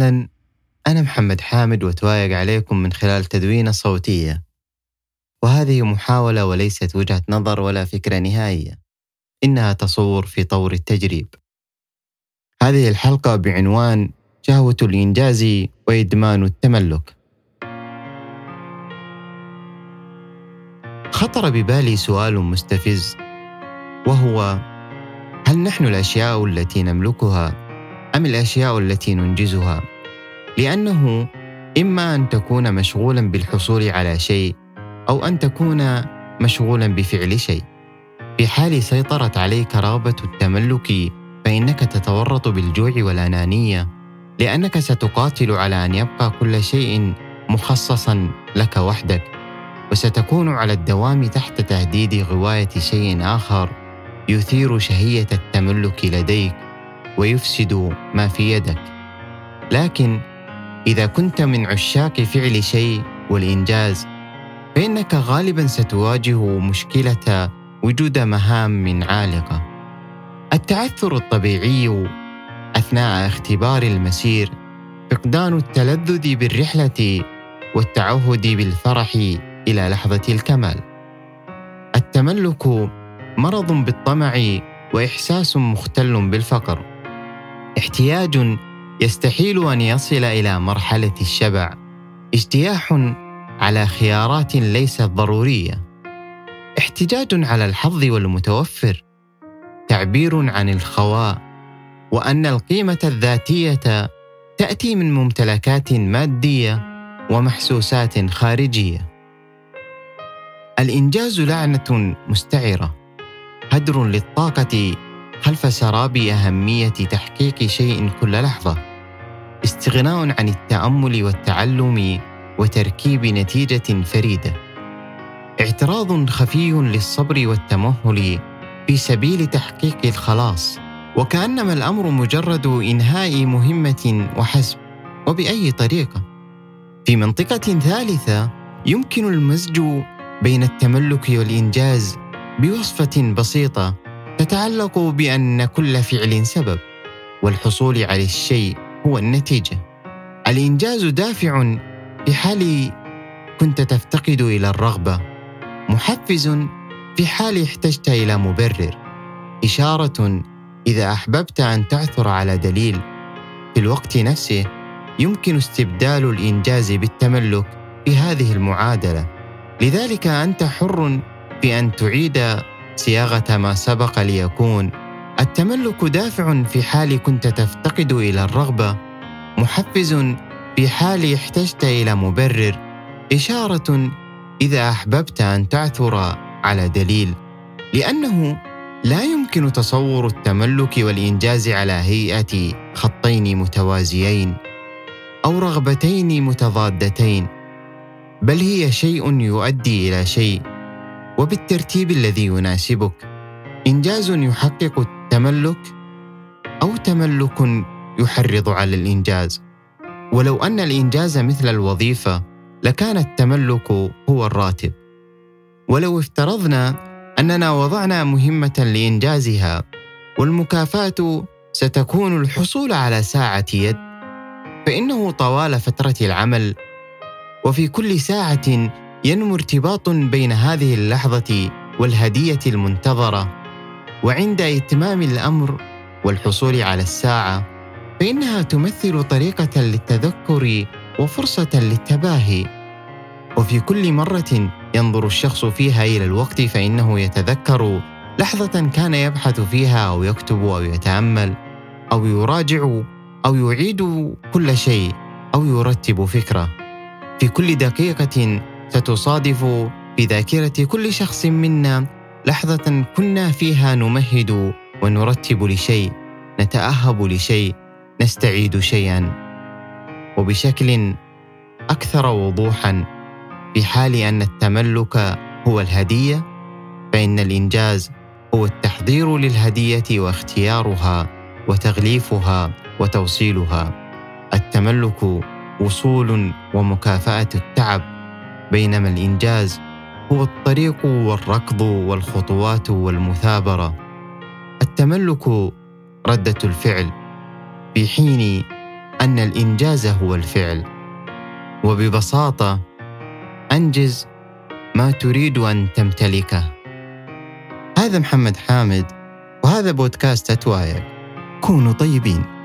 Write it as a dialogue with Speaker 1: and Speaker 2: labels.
Speaker 1: أهلا أنا محمد حامد وتوايق عليكم من خلال تدوينة صوتية. وهذه محاولة وليست وجهة نظر ولا فكرة نهائية. إنها تصور في طور التجريب. هذه الحلقة بعنوان شهوة الإنجاز وإدمان التملك. خطر ببالي سؤال مستفز وهو هل نحن الأشياء التي نملكها أم الأشياء التي ننجزها؟ لأنه إما أن تكون مشغولا بالحصول على شيء أو أن تكون مشغولا بفعل شيء. في حال سيطرت عليك رغبة التملك فإنك تتورط بالجوع والأنانية لأنك ستقاتل على أن يبقى كل شيء مخصصا لك وحدك. وستكون على الدوام تحت تهديد غواية شيء آخر يثير شهية التملك لديك ويفسد ما في يدك. لكن إذا كنت من عشاق فعل شيء والإنجاز فإنك غالبا ستواجه مشكلة وجود مهام عالقة. التعثر الطبيعي أثناء اختبار المسير فقدان التلذذ بالرحلة والتعهد بالفرح إلى لحظة الكمال. التملك مرض بالطمع وإحساس مختل بالفقر. احتياج يستحيل أن يصل إلى مرحلة الشبع اجتياح على خيارات ليست ضرورية. احتجاج على الحظ والمتوفر تعبير عن الخواء وأن القيمة الذاتية تأتي من ممتلكات مادية ومحسوسات خارجية. الإنجاز لعنة مستعرة هدر للطاقة خلف سراب أهمية تحقيق شيء كل لحظة. استغناء عن التأمل والتعلم وتركيب نتيجة فريدة. اعتراض خفي للصبر والتمهل في سبيل تحقيق الخلاص وكأنما الأمر مجرد إنهاء مهمة وحسب. وبأي طريقة؟ في منطقة ثالثة يمكن المزج بين التملك والإنجاز بوصفة بسيطة تتعلق بأن كل فعل سبب والحصول على الشيء هو النتيجة. الإنجاز دافع في حال كنت تفتقد إلى الرغبة، محفز في حال احتجت إلى مبرر، إشارة إذا أحببت أن تعثر على دليل. في الوقت نفسه يمكن استبدال الإنجاز بالتملك في هذه المعادلة. لذلك أنت حر بأن تعيد صياغة ما سبق ليكون التملك دافع في حال كنت تفتقد إلى الرغبة محفز في حال احتجت إلى مبرر إشارة إذا أحببت أن تعثر على دليل لأنه لا يمكن تصور التملك والإنجاز على هيئة خطين متوازيين أو رغبتين متضادتين بل هي شيء يؤدي إلى شيء وبالترتيب الذي يناسبك إنجاز يحقق التملك أو تملك يحرض على الإنجاز. ولو أن الإنجاز مثل الوظيفة لكان التملك هو الراتب. ولو افترضنا أننا وضعنا مهمة لإنجازها والمكافاه ستكون الحصول على ساعة يد فإنه طوال فترة العمل وفي كل ساعة ينمو ارتباط بين هذه اللحظة والهدية المنتظرة. وعند إتمام الأمر والحصول على الساعة فإنها تمثل طريقة للتذكر وفرصة للتباهي. وفي كل مرة ينظر الشخص فيها إلى الوقت فإنه يتذكر لحظة كان يبحث فيها أو يكتب أو يتأمل أو يراجع أو يعيد كل شيء أو يرتب فكرة. في كل دقيقة ستصادف في ذاكرة كل شخص منا لحظة كنا فيها نمهد ونرتب لشيء، نتأهب لشيء، نستعيد شيئا. وبشكل أكثر وضوحا في حال أن التملك هو الهدية، فإن الإنجاز هو التحضير للهدية واختيارها وتغليفها وتوصيلها. التملك وصول ومكافأة التعب بينما الإنجاز هو الطريق والركض والخطوات والمثابرة. التملك ردة الفعل في حين أن الإنجاز هو الفعل. وببساطة أنجز ما تريد أن تمتلكه. هذا محمد حامد وهذا بودكاست أتوايا كونوا طيبين.